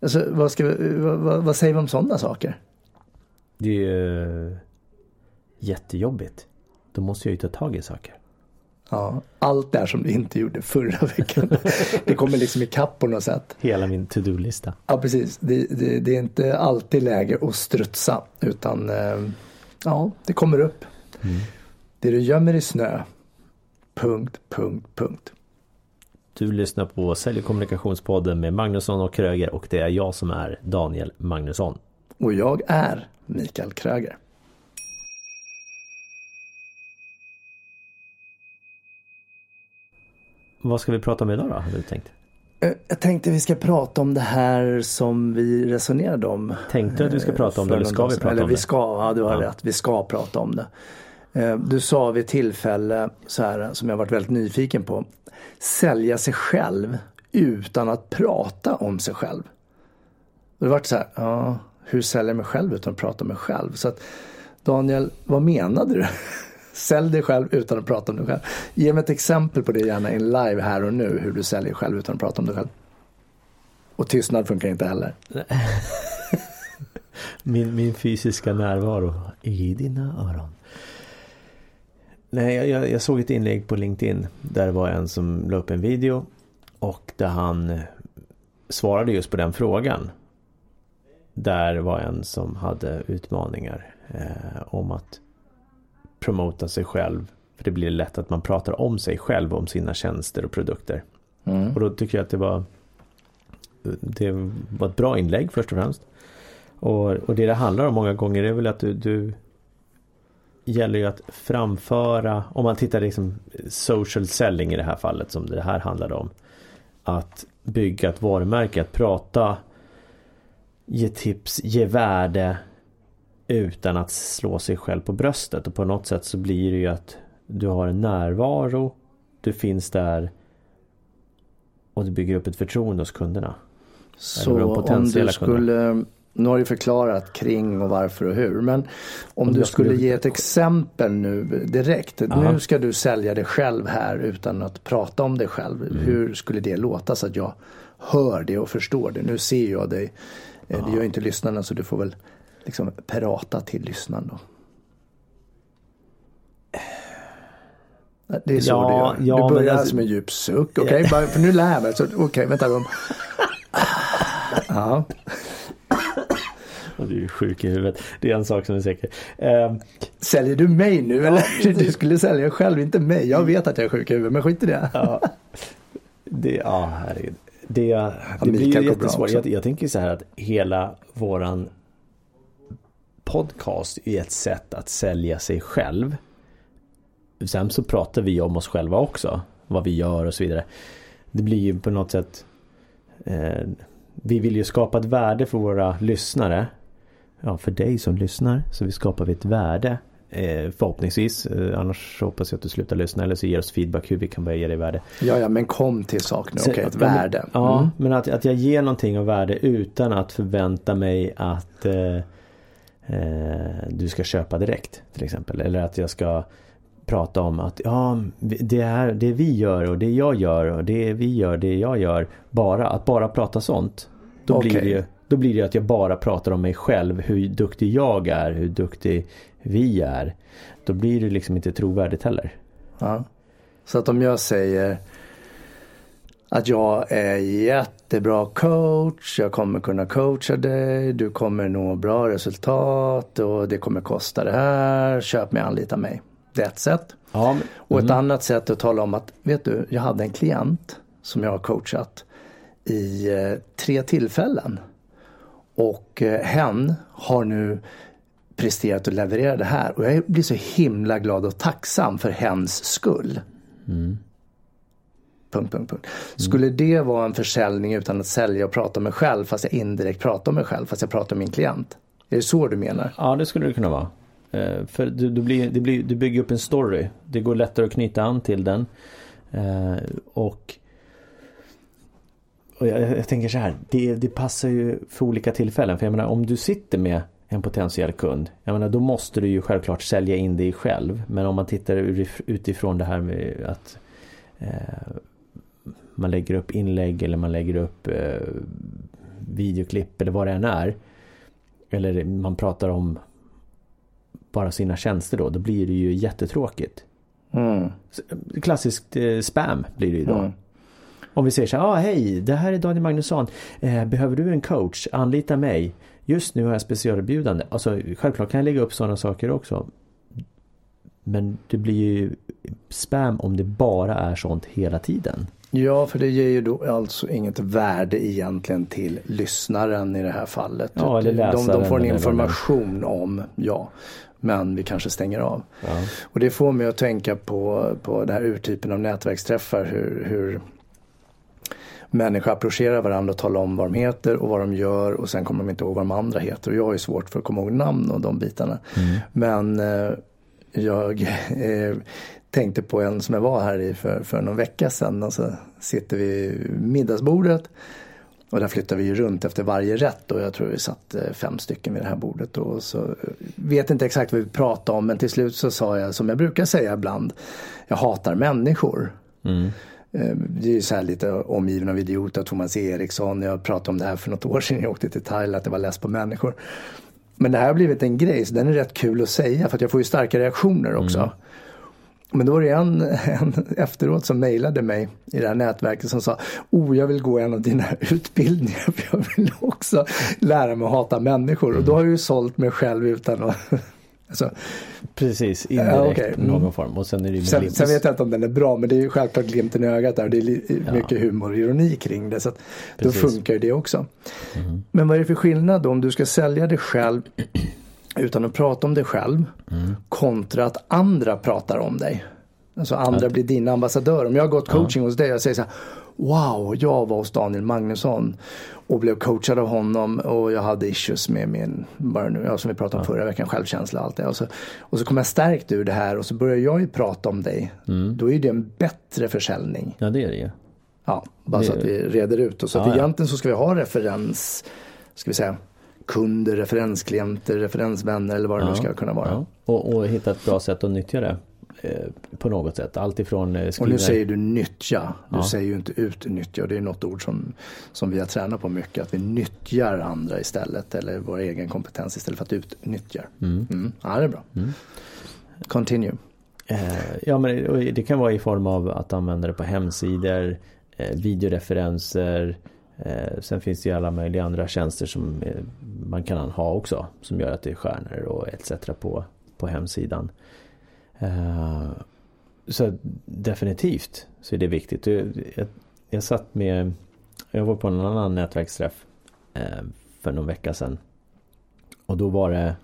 Alltså, vad, ska vad, vad säger vi om sådana saker? Det är ju jättejobbigt. Då måste jag ju ta tag i saker. Ja, allt det här som du inte gjorde förra veckan. det kommer liksom ikapp på något sätt. Hela min to-do-lista. Ja, precis. Det, det, det, är inte alltid läge att strutsa utan eh, ja, det kommer upp. Mm. Det du gömmer i snö. Punkt, punkt, punkt. Du lyssnar på Sälj och kommunikationspodden med Magnusson och Kröger och det är jag som är Daniel Magnusson. Och jag är Mikael Kröger. Vad ska vi prata om idag då, har du tänkt? Eh, jag tänkte vi ska prata om det här som vi resonerade om. Tänkte du att vi ska prata om det eller ska vi prata eller om vi det? Ska, ja, du har ja. rätt. Vi ska prata om det. Eh, du sa vid ett tillfälle så här som jag varit väldigt nyfiken på. Sälja sig själv utan att prata om sig själv. Och det vart så här, ja, hur säljer jag mig själv utan att prata om mig själv? Så att, Daniel, vad menade du? Sälj dig själv utan att prata om dig själv. Ge mig ett exempel på det gärna in live här och nu, hur du säljer dig själv utan att prata om dig själv. Och tystnad funkar inte heller. min, min fysiska närvaro i dina öron. Nej, jag, jag, såg ett inlägg på LinkedIn där det var en som la upp en video och där han svarade just på den frågan. Där var en som hade utmaningar eh, om att promota sig själv. För det blir lätt att man pratar om sig själv, om sina tjänster och produkter. Mm. Och då tycker jag att det var det var ett bra inlägg först och främst. Och, och det det handlar om många gånger är väl att du, du gäller ju att framföra, om man tittar liksom social selling i det här fallet som det här handlade om. Att bygga ett varumärke, att prata, ge tips, ge värde utan att slå sig själv på bröstet. Och på något sätt så blir det ju att du har en närvaro, du finns där och du bygger upp ett förtroende hos kunderna. Så om du skulle kunder. Nu har du förklarat kring och varför och hur. Men om, du skulle ge ett exempel nu direkt. Aha. Nu ska du sälja dig själv här utan att prata om dig själv. Mm. Hur skulle det låta så att jag hör det och förstår det. Nu ser jag dig. Aha. Det gör inte lyssnarna så du får väl liksom prata till lyssnaren då. Det är så ja, du gör. Du börjar alltså... med en djup suck. Okej, okay? för nu lär jag mig. Okej, okay, vänta. ja. Du är sjuk i huvudet. Det är en sak som är säker. Eh, Säljer du mig nu eller? Ja, du skulle sälja själv, inte mig. Jag vet att jag är sjuk i huvudet, men skit i det. Ja, det, ja herregud. Det, det blir ju jättesvårt. Jag, jag tänker så här att hela våran podcast är ett sätt att sälja sig själv. Sen så pratar vi om oss själva också. Vad vi gör och så vidare. Det blir ju på något sätt eh, Vi vill ju skapa ett värde för våra lyssnare ja, för dig som lyssnar. Så vi skapar vi ett värde. Eh, förhoppningsvis. Eh, annars hoppas jag att du slutar lyssna eller så ger oss feedback hur vi kan börja ge dig värde. Ja, ja, men kom till sak nu. Okej, okay, ett värde. Mm. Ja, men att, att jag ger någonting av värde utan att förvänta mig att eh, eh, du ska köpa direkt. Till exempel. Eller att jag ska prata om att ja, det är det vi gör och det jag gör och det vi gör, det jag gör. Bara att bara prata sånt. Då okay. blir det ju då blir det att jag bara pratar om mig själv, hur duktig jag är, hur duktig vi är. Då blir det liksom inte trovärdigt heller. Ja. Så att om jag säger att jag är jättebra coach, jag kommer kunna coacha dig, du kommer nå bra resultat och det kommer kosta det här, köp mig, anlita mig. Det är ett sätt. Ja, mm. Och ett mm. annat sätt att tala om att, vet du, jag hade en klient som jag har coachat i eh, tre tillfällen. Och eh, hen har nu presterat och levererat det här. Och jag blir så himla glad och tacksam för hens skull. Mm. Punkt, punkt, punkt. Skulle det vara en försäljning utan att sälja och prata om mig själv fast jag indirekt pratar om mig själv fast jag pratar om min klient? Är det så du menar? Ja, det skulle det kunna vara. Eh, för du, du, blir, det blir, du bygger upp en story. Det går lättare att knyta an till den. Eh, och och jag, jag, tänker så här, det, det passar ju för olika tillfällen. För jag menar om du sitter med en potentiell kund. Jag menar då måste du ju självklart sälja in dig själv. Men om man tittar utifrån det här med att eh, man lägger upp inlägg eller man lägger upp eh, videoklipp eller vad det än är. Eller man pratar om bara sina tjänster då. Då blir det ju jättetråkigt. Mm. Klassiskt eh, spam blir det ju då. Mm. Om vi säger så här, ah, hej, det här är Daniel Magnusson. Eh, behöver du en coach? Anlita mig. Just nu har jag specialerbjudande. Alltså självklart kan jag lägga upp sådana saker också. Men det blir ju spam om det bara är sånt hela tiden. Ja, för det ger ju då alltså inget värde egentligen till lyssnaren i det här fallet. Ja, eller läsaren. De, de får en information om, ja. Men vi kanske stänger av. Ja. Och det får mig att tänka på, på den här urtypen av nätverksträffar. Hur, hur människor approcherar varandra och talar om vad de heter och vad de gör och sen kommer de inte ihåg vad de andra heter. Och jag har ju svårt för att komma ihåg namn och de bitarna. Mm. Men eh, jag eh, tänkte på en som jag var här i för, för någon vecka sedan. Och så sitter vi vid middagsbordet. Och där flyttar vi ju runt efter varje rätt och jag tror vi satt eh, fem stycken vid det här bordet. Och så eh, vet inte exakt vad vi pratade om men till slut så sa jag som jag brukar säga ibland. Jag hatar människor. Mm. Eh, det är så här lite omgiven av idioter, Thomas Eriksson, jag pratade om det här för något år sedan, jag åkte till Thailand, att jag var less på människor. Men det här har blivit en grej, så den är rätt kul att säga för att jag får ju starka reaktioner också. Mm. Men då var det en, en efteråt som mejlade mig i det här nätverket som sa Oh, jag vill gå en av dina utbildningar för jag vill också lära mig att hata människor. Mm. Och då har jag ju sålt mig själv utan att Alltså, Precis, indirekt ja, okay. mm. någon form. Och sen, är det sen, sen, vet jag inte om den är bra men det är självklart glimten i ögat där. Det är ja. mycket humor och ironi kring det. Så att då funkar det också. Mm. Men vad är det för skillnad då om du ska sälja dig själv utan att prata om dig själv mm. kontra att andra pratar om dig. Alltså andra att... blir dina ambassadörer. Om jag har gått coaching ja. hos dig och säger så här Wow, jag var hos Daniel Magnusson och blev coachad av honom och jag hade issues med min, bara nu, ja, som vi pratade om ja. förra veckan, självkänsla och allt det. Och så, och så kom jag stärkt ur det här och så börjar jag ju prata om dig. Mm. Då är det en bättre försäljning. Ja det är det ju. Ja, bara det... så att vi reder ut. Och så ja, att egentligen så ska vi ha referens, ska vi säga, kunder, referensklienter, referensvänner eller vad det ja, nu ska kunna vara. Ja. Och, och hitta ett bra sätt att nyttja det. Eh, på något sätt. Alltifrån eh, skriva... Och nu säger du nyttja. Du ja. säger ju inte utnyttja. Det är något ord som, som vi har tränat på mycket. Att vi nyttjar andra istället. Eller vår egen kompetens istället för att utnyttja. Mm. Mm. Ja, det är bra. Mm. Continue. Eh, ja, men det kan vara i form av att använda det på hemsidor, eh, videoreferenser. Eh, sen finns det ju alla möjliga andra tjänster som eh, man kan ha också. Som gör att det är stjärnor och etc. på, på hemsidan. Eh, så definitivt så är det viktigt. Jag, jag satt med, jag var på en annan nätverksträff eh, för någon vecka sedan. Och då var det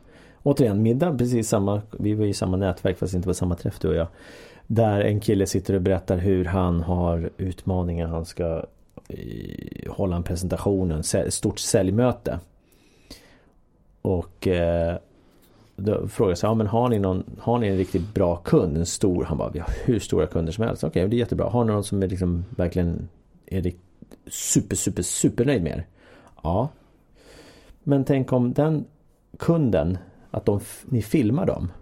återigen middag, precis samma, vi var i samma nätverk fast inte på samma träff du och jag. Där en kille sitter och berättar hur han har utmaningar, han ska eh, hålla en presentation, ett stort säljmöte. Och då frågade jag ja, men har ni, någon, har ni en riktigt bra kund? En stor? Han bara, vi har hur stora kunder som helst. Okej, okay, det är jättebra. Har ni någon som är liksom verkligen är super, super, super nöjd med er? Ja. Men tänk om den kunden, att de, ni filmar dem.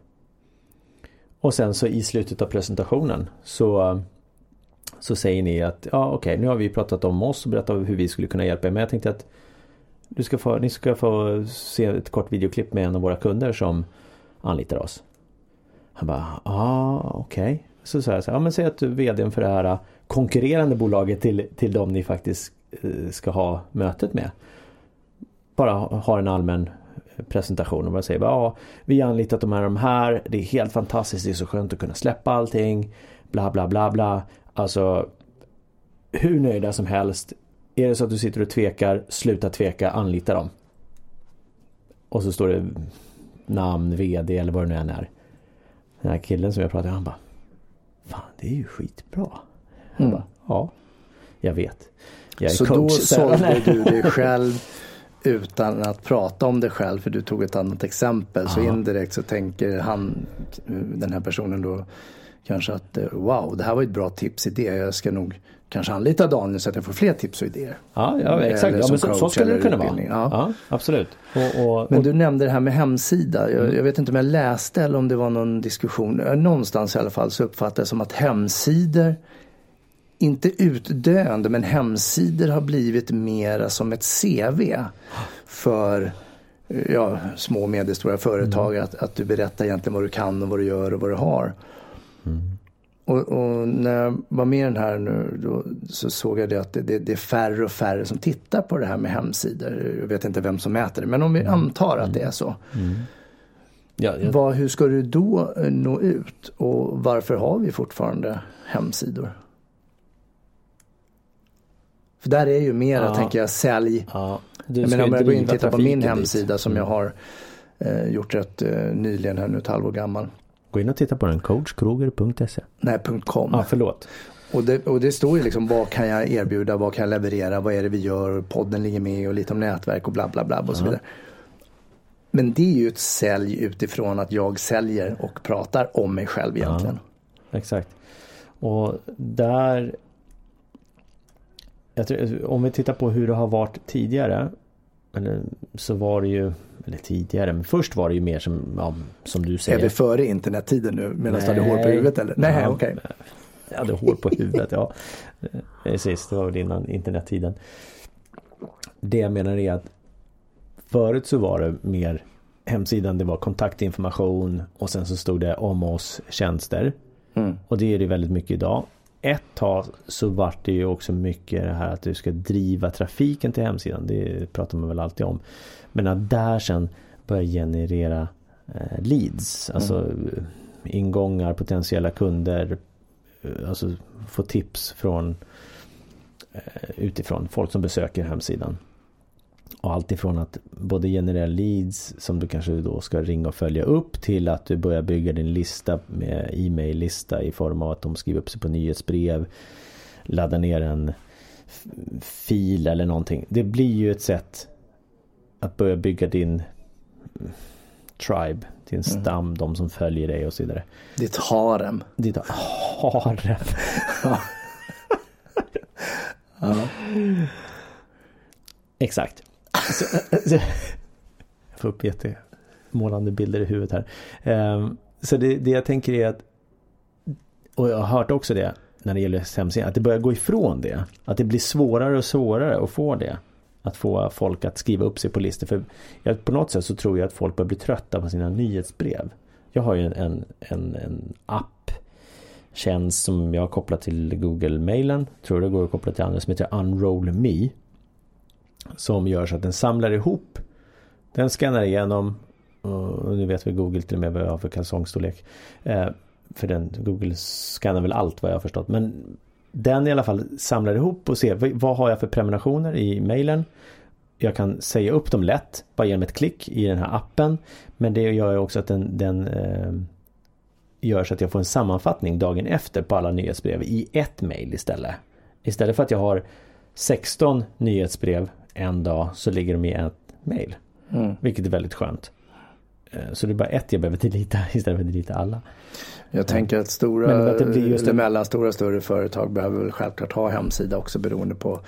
Och sen så i slutet av presentationen så så säger ni att ja okej okay, nu har vi pratat om oss och berättat hur vi skulle kunna hjälpa er. Men jag tänkte att du ska få, ni ska få se ett kort videoklipp med en av våra kunder som anlitar oss. Han bara, ja ah, okej. Okay. Så sa jag så här, ja men säg att du är vdn för det här äh, konkurrerande bolaget till, till dem ni faktiskt äh, ska ha mötet med. Bara ha en allmän äh, presentation och bara säger ja vi har anlitat de här de här. Det är helt fantastiskt, det är så skönt att kunna släppa allting. Bla bla bla bla. Alltså hur nöjda som helst. Är det så att du sitter och tvekar, sluta tveka, anlita dem. Och så står det namn, VD eller vad det nu än är. Den här killen som jag pratade med, han bara Fan, det är ju skitbra. Mm. Bara, Ja, jag vet. Jag är Så coach. då så- sålde du dig själv utan att prata om dig själv för du tog ett annat exempel. Så Ja. indirekt så tänker han, den här personen då kanske att wow, det här var ett bra tips idé. Jag ska nog kanske anlita Daniel så att jag får fler tips och idéer. Ja, ja exakt. Ja, men så, så skulle det kunna vara. Ja. ja. absolut. Och, och, Men och, du nämnde det här med hemsida. Jag, Mm. jag vet inte om jag läste eller om det var någon diskussion. Någonstans i alla fall så uppfattade jag som att hemsidor, inte utdöende, men hemsidor har blivit mera som ett CV för ja, små och medelstora företag. Mm. Att, att du berättar egentligen vad du kan och vad du gör och vad du har. Och, och när jag var med i den här nu då, så såg jag det att det, det, det är färre och färre som tittar på det här med hemsidor. Jag vet inte vem som mäter det men om vi antar att det är så. ja, ja, Vad, hur ska du då eh, nå ut och varför har vi fortfarande hemsidor? För där är ju mera, Ja. tänker jag, sälj. ja, Jag menar om jag går in och tittar på min trafiken dit. hemsida som jag Mm. har eh, gjort rätt eh, nyligen här nu, ett halvår gammal. Gå in och titta på den, coachkroger.se. Nej, .com. Ja, förlåt. Och det, och det står ju liksom vad kan jag erbjuda, vad kan jag leverera, vad är det vi gör, podden ligger med och lite om nätverk och bla bla bla och så Ja. vidare. Men det är ju ett sälj utifrån att jag säljer och pratar om mig själv egentligen. Exakt. Och där tror, om vi tittar på hur det har varit tidigare så var det ju eller tidigare, men först var det ju mer som, ja, som du säger. Är vi före internettiden nu medan du hade hår på huvudet eller? Nej, Ja, okej. Jag hade hår på huvudet, ja. Eh, Precis, det var väl innan internettiden. Det jag menar är att förut så var det mer hemsidan, det var kontaktinformation och sen så stod det om oss tjänster. Mm. Och det är det väldigt mycket idag. Ett tag så vart det ju också mycket det här att du ska driva trafiken till hemsidan. Det pratar man väl alltid om. Men att där sen börja generera eh, leads. Alltså eh, ingångar, potentiella kunder. eh, Alltså få tips från eh, utifrån folk som besöker hemsidan. Och allt ifrån att både generera leads som du kanske då ska ringa och följa upp till att du börjar bygga din lista med e-mail-lista i form av att de skriver upp sig på nyhetsbrev. Ladda ner en fil eller någonting. Det blir ju ett sätt att börja bygga din tribe, din stam, de som följer dig och så vidare. Ditt harem. Ditt harem. Ja. Exakt. Så, eh, eh, så, jag får upp jättemålande bilder i huvudet här. Ehm, så det, det jag tänker är att, och jag har hört också det när det gäller hemsidan, att det börjar gå ifrån det. Att det blir svårare och svårare att få det. Att få folk att skriva upp sig på listor. För jag, på något sätt så tror jag att folk börjar bli trötta på sina nyhetsbrev. Jag har ju en, en, en, en app tjänst som jag har kopplat till Google-mailen. Tror det går att koppla till andra som heter Unroll Me. Som gör så att den samlar ihop. Den scannar igenom. Och nu vet vi Google till och med vad jag har för kalsongstorlek. Eh, för den, Google scannar väl allt vad jag har förstått. Men den i alla fall samlar ihop och ser vad, vad har jag för prenumerationer i mailen. Jag kan säga upp dem lätt bara genom ett klick i den här appen. Men det gör ju också att den, den eh, gör så att jag får en sammanfattning dagen efter på alla nyhetsbrev i ett mail istället. Istället för att jag har 16 nyhetsbrev en dag så ligger de i ett mail. Mm. Vilket är väldigt skönt. Eh, Så det är bara ett jag behöver delita istället för att delita alla. Jag tänker att stora, Men att det blir just eller mellanstora större företag behöver väl självklart ha hemsida också beroende på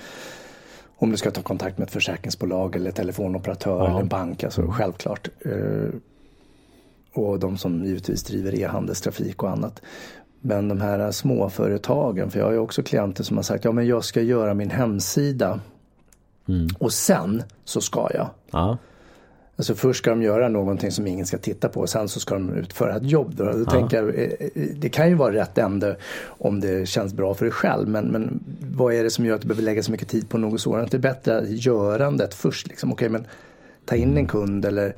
om du ska ta kontakt med ett försäkringsbolag eller telefonoperatör Ja. eller en bank. Alltså självklart. Eh, Och de som givetvis driver e-handelstrafik och annat. Men de här småföretagen, för jag har ju också klienter som har sagt ja men jag ska göra min hemsida Mm. och sen så ska jag. Ja, Alltså först ska de göra någonting som ingen ska titta på och sen så ska de utföra ett jobb. Då. Då Ja. tänker jag, eh, eh, det kan ju vara rätt ände om det känns bra för dig själv. Men, men vad är det som gör att du behöver lägga så mycket tid på något sådant? Det är bättre görandet först. Liksom. Okej, men ta in en kund eller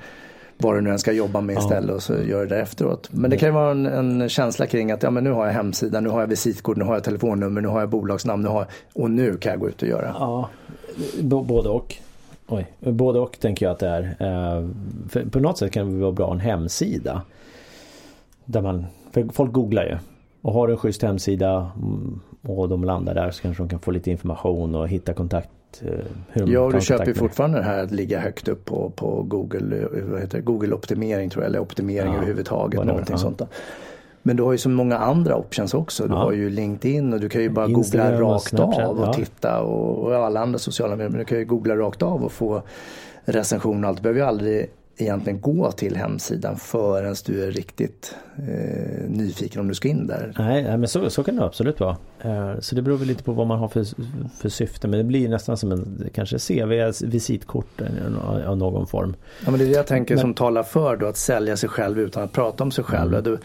vad du nu än ska jobba med Ja. istället och så gör det där efteråt. Men det kan ju vara en, en känsla kring att ja, men nu har jag hemsida, nu har jag visitkort, nu har jag telefonnummer, nu har jag bolagsnamn nu har och nu kan jag gå ut och göra. ja b- både och. Oj, både och tänker jag att det är. Eh, För på något sätt kan det vara bra en hemsida. Där man, för folk googlar ju. Och har du en schysst hemsida mm, och de landar där så kanske de kan få lite information och hitta kontakt. eh, Hur Ja, du köper ju fortfarande det här att ligga högt upp på, på Google, eh, vad heter det? Google optimering tror jag, eller optimering Ja, överhuvudtaget. Någonting ja. sånt där. Men du har ju så många andra options också. Du Ja. har ju LinkedIn och du kan ju bara Instagram googla rakt Snapchat, av och ja. titta och, och alla andra sociala medier. Men du kan ju googla rakt av och få recension och allt. Du behöver ju aldrig egentligen gå till hemsidan förrän du är riktigt eh, nyfiken om du ska in där. Nej, men så, så kan det absolut vara. Eh, Så det beror väl lite på vad man har för, för syfte. Men det blir nästan som en kanske CV, visitkort av- av någon form. Ja, men det är det jag tänker Men- som talar för då att sälja sig själv utan att prata om sig själv. Mm. Du,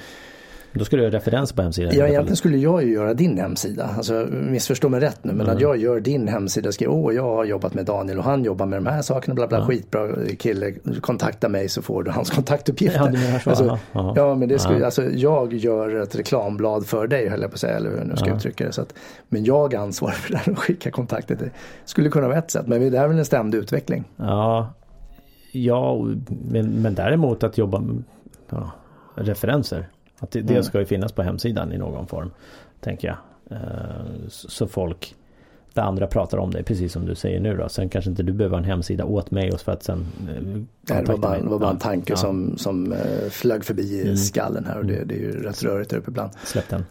Då ska du ha referens på hemsidan. Ja, egentligen skulle jag ju göra din hemsida. Alltså, missförstå mig rätt nu, men Mm. att jag gör din hemsida skriver åh, jag har jobbat med Daniel och han jobbar med de här sakerna, bla bla, Ja. skitbra kille, kontakta mig så får du hans kontaktuppgifter. Ja, så. Alltså, Aha, aha. Ja, men det skulle, Ja. alltså, jag gör ett reklamblad för dig, höll jag på att säga, eller hur jag nu ska Ja. uttrycka det. Så att, men jag ansvarar för det här och skickar kontakter till Skulle kunna vara ett sätt, men det är väl en ständig utveckling. Ja, ja men, men däremot att jobba ja, referenser. Att det, det Mm. ska ju finnas på hemsidan i någon form. Tänker jag. Eh, Så, folk det andra pratar om dig precis som du säger nu då. Sen kanske inte du behöver en hemsida åt mig och för att sen eh, det var bara, var bara en tanke ja, som, som eh, flög förbi Mm. skallen här och det, det är ju rätt rörigt där uppe ibland. Släpp den.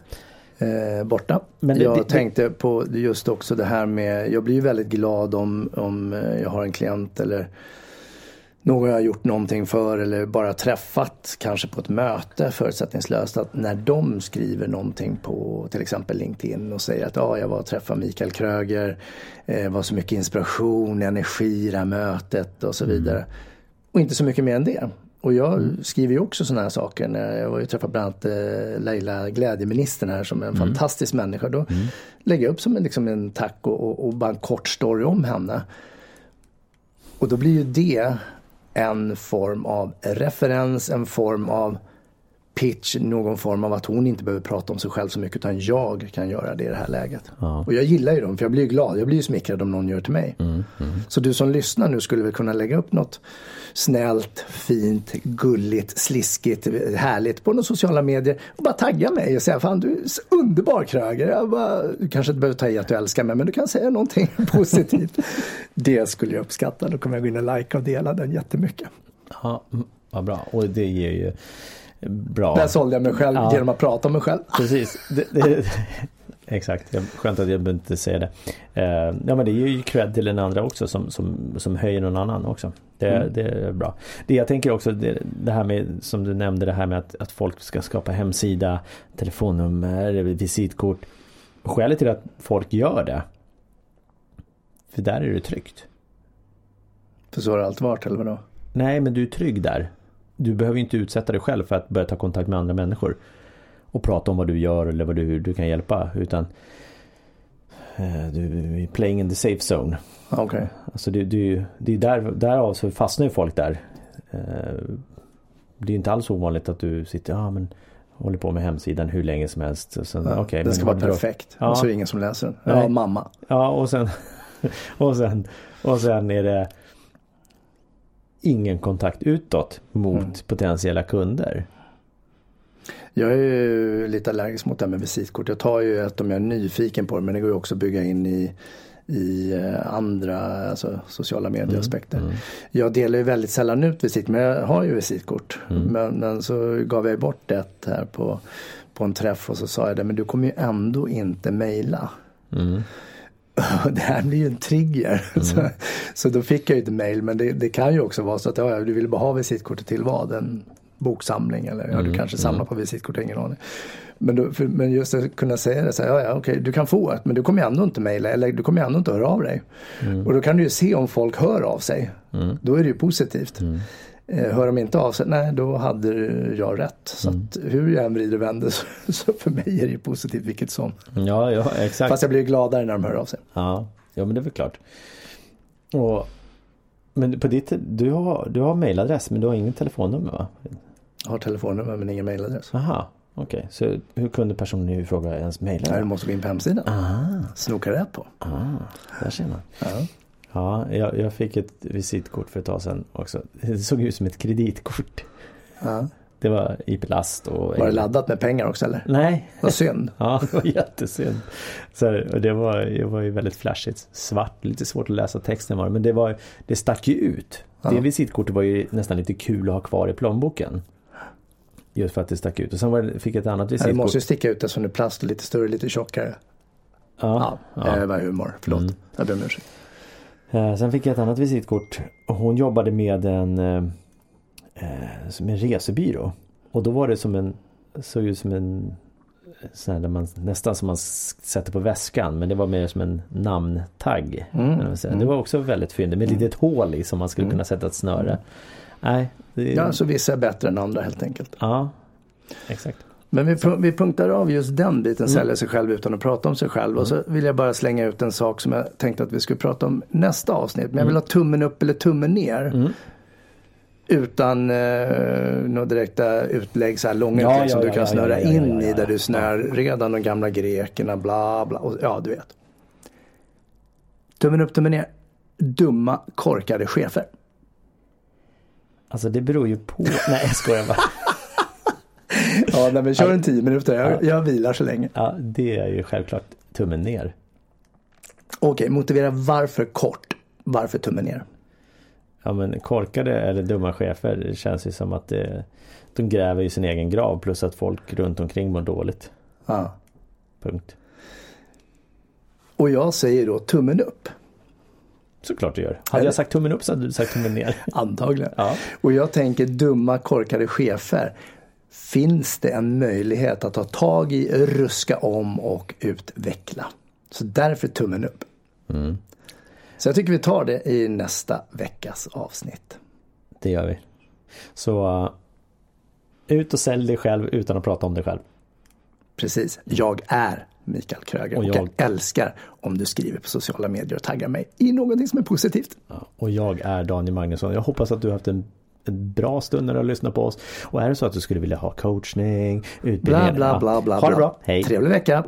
eh, borta. Men det- jag det- tänkte på just också det här med, jag blir ju väldigt glad om, om jag har en klient eller någon jag har gjort någonting för eller bara träffat kanske på ett möte förutsättningslöst att när de skriver någonting på till exempel LinkedIn och säger att ja, jag var och träffade Mikael Kröger, eh, var så mycket inspiration, energi i det här mötet och så vidare. Och inte så mycket mer än det. Och jag skriver ju också sådana här saker. När jag var ju träffade bland annat eh, Leila Glädjeministern här som är en fantastisk människa. Då lägger jag upp som en, liksom en tack och, och, och bara en kort story om henne. Och då blir ju det en form av referens, en form av pitch, någon form av att hon inte behöver prata om sig själv så mycket utan jag kan göra det i det här läget. Ja. Och jag gillar ju dem för jag blir ju glad, jag blir ju smickrad om någon gör till mig. Mm, Så du som lyssnar nu skulle väl kunna lägga upp något snällt, fint, gulligt, sliskigt, härligt på några sociala medier och bara tagga mig och säga fan du är underbar Kröger. Bara, du kanske inte behöver ta i att du älskar mig men du kan säga någonting positivt. det skulle jag uppskatta, då kommer jag gå in och likea och dela den jättemycket. Ja, mm, vad bra. Och det ger ju bra. Där sålde jag mig själv Ja. genom att prata om mig själv. Precis. Det, det, exakt, skönt att jag behöver inte säga det. Eh, ja men det ger ju cred till den andra också som, som, som höjer någon annan också. Det, Mm. det är bra. Det jag tänker också, det, det här med som du nämnde det här med att, att folk ska skapa hemsida, telefonnummer, visitkort. Skälet till att folk gör det. För där är det tryggt. För så har det alltid varit, eller vadå? Nej, men du är trygg där. Du behöver inte utsätta dig själv för att börja ta kontakt med andra människor. Och prata om vad du gör eller vad du, du kan hjälpa. Utan eh, du är playing in the safe zone. Okej. Alltså det, det, det är där, därav så fastnar ju folk där. Eh, Det är inte alls ovanligt att du sitter, ja men håller på med hemsidan hur länge som helst. Och sen, Ja, okej, den ska vara perfekt. Ja. Och så är det ingen som läser den. Ja, mamma. Ja, och sen, och sen, och sen är det ingen kontakt utåt mot Mm. potentiella kunder. Jag är ju lite allergisk mot det här med visitkort. Jag tar ju ett om jag är nyfiken på det men det går ju också att bygga in i, i eh, andra alltså, sociala medieaspekter. Mm. Jag delar ju väldigt sällan ut visit men jag har ju visitkort. Mm. Men, men så gav jag bort ett här på, på en träff och så sa jag det men du kommer ju ändå inte mejla. Mm. Det här blir ju en trigger. Så, så då fick jag ju ett mail men det, det kan ju också vara så att ja, du vill bara ha visitkortet till vad? En boksamling eller ja, du Mm, kanske samlar på visitkort, ingen aning. Men, då, för, men just att kunna säga det så här, ja, ja okej du kan få ett men du kommer ändå inte mejla eller du kommer ändå inte höra av dig. Och då kan du ju se om folk hör av sig. Mm. Då är det ju positivt. Eh, Hör de inte av sig, nej då hade jag rätt. Så att hur jag än vrider och vänder så, så för mig är det positivt vilket som. Ja, ja, exakt. Fast jag blir gladare när de hör av sig. Ja, ja men det är väl klart. Och, men på ditt, du har, du har mailadress men du har ingen telefonnummer va? Jag har telefonnummer men ingen mailadress. Aha, okej. Så hur kunde personen i fråga ens mejla? du måste gå in på hemsidan. Ah, Snoka rätt på. ah, där ser man. Ja. Ja, jag, jag fick ett visitkort för ett tag sedan också. Det såg ut som ett kreditkort. Ja. Det var i plast och... Var det laddat med pengar också eller? Nej. Vad synd. ja, det var jättesynd. Så, och det, var, det var ju väldigt flashigt. Svart, lite svårt att läsa texten var det. Men det, var, det stack ju ut. Ja. Det visitkortet var ju nästan lite kul att ha kvar i plånboken. Just för att det stack ut. Och sen var det, fick jag ett annat Det visitkort. måste ju sticka ut eftersom det är plast och lite större, lite tjockare. Ja, Ja, det var humor. Förlåt. Mm. Jag ber om ursäkt. Eh, Sen fick jag ett annat visitkort. Hon jobbade med en, eh, eh, som en resebyrå. Och då var det som en, såg ut som en där man, nästan som man sätter på väskan men det var mer som en namntagg. Mm. Det var också väldigt fyndigt med ett litet hål i som man skulle kunna sätta ett snöre. Nej, det, Ja, så vissa är bättre än andra helt enkelt. ja, exakt. Men vi, vi punktar av just den biten, Mm. sälja sig själv utan att prata om sig själv. Och så vill jag bara slänga ut en sak som jag tänkte att vi skulle prata om nästa avsnitt. Men jag vill ha tummen upp eller tummen ner. Mm. Utan eh, några direkta utlägg, så här långa Ja, utlägg som ja, du ja, kan ja, snöra ja, ja, in ja, ja, i där ja. du snör redan de gamla grekerna, bla bla. Och, ja, du vet. Tummen upp, tummen ner. Dumma, korkade chefer. Alltså det beror ju på. Nej jag skojar bara. Ja, nej, men kör en tio minuter. Jag, jag vilar så länge. Ja, det är ju självklart tummen ner. Okej, motivera varför kort. Varför tummen ner? Ja men korkade eller dumma chefer det känns ju som att det, de gräver i sin egen grav plus att folk runt omkring mår dåligt. Ja. Punkt. Och jag säger då tummen upp. Såklart du gör. Hade jag sagt tummen upp så hade du sagt tummen ner. Antagligen. Ja. Och jag tänker dumma korkade chefer. Finns det en möjlighet att ta tag i, ruska om och utveckla? Så därför tummen upp. Mm. Så jag tycker vi tar det i nästa veckas avsnitt. Det gör vi. Så uh, ut och sälj dig själv utan att prata om dig själv. Precis. Jag är Mikael Kröger Och och jag... jag- älskar om du skriver på sociala medier och taggar mig i någonting som är positivt. Ja, Och jag är Daniel Magnusson. Jag hoppas att du har haft en, en bra stund när du har lyssnat på oss. Och är det så att du skulle vilja ha coachning, utbildning. Bla bla bla bla. Ha det bra. Hej. Trevlig vecka.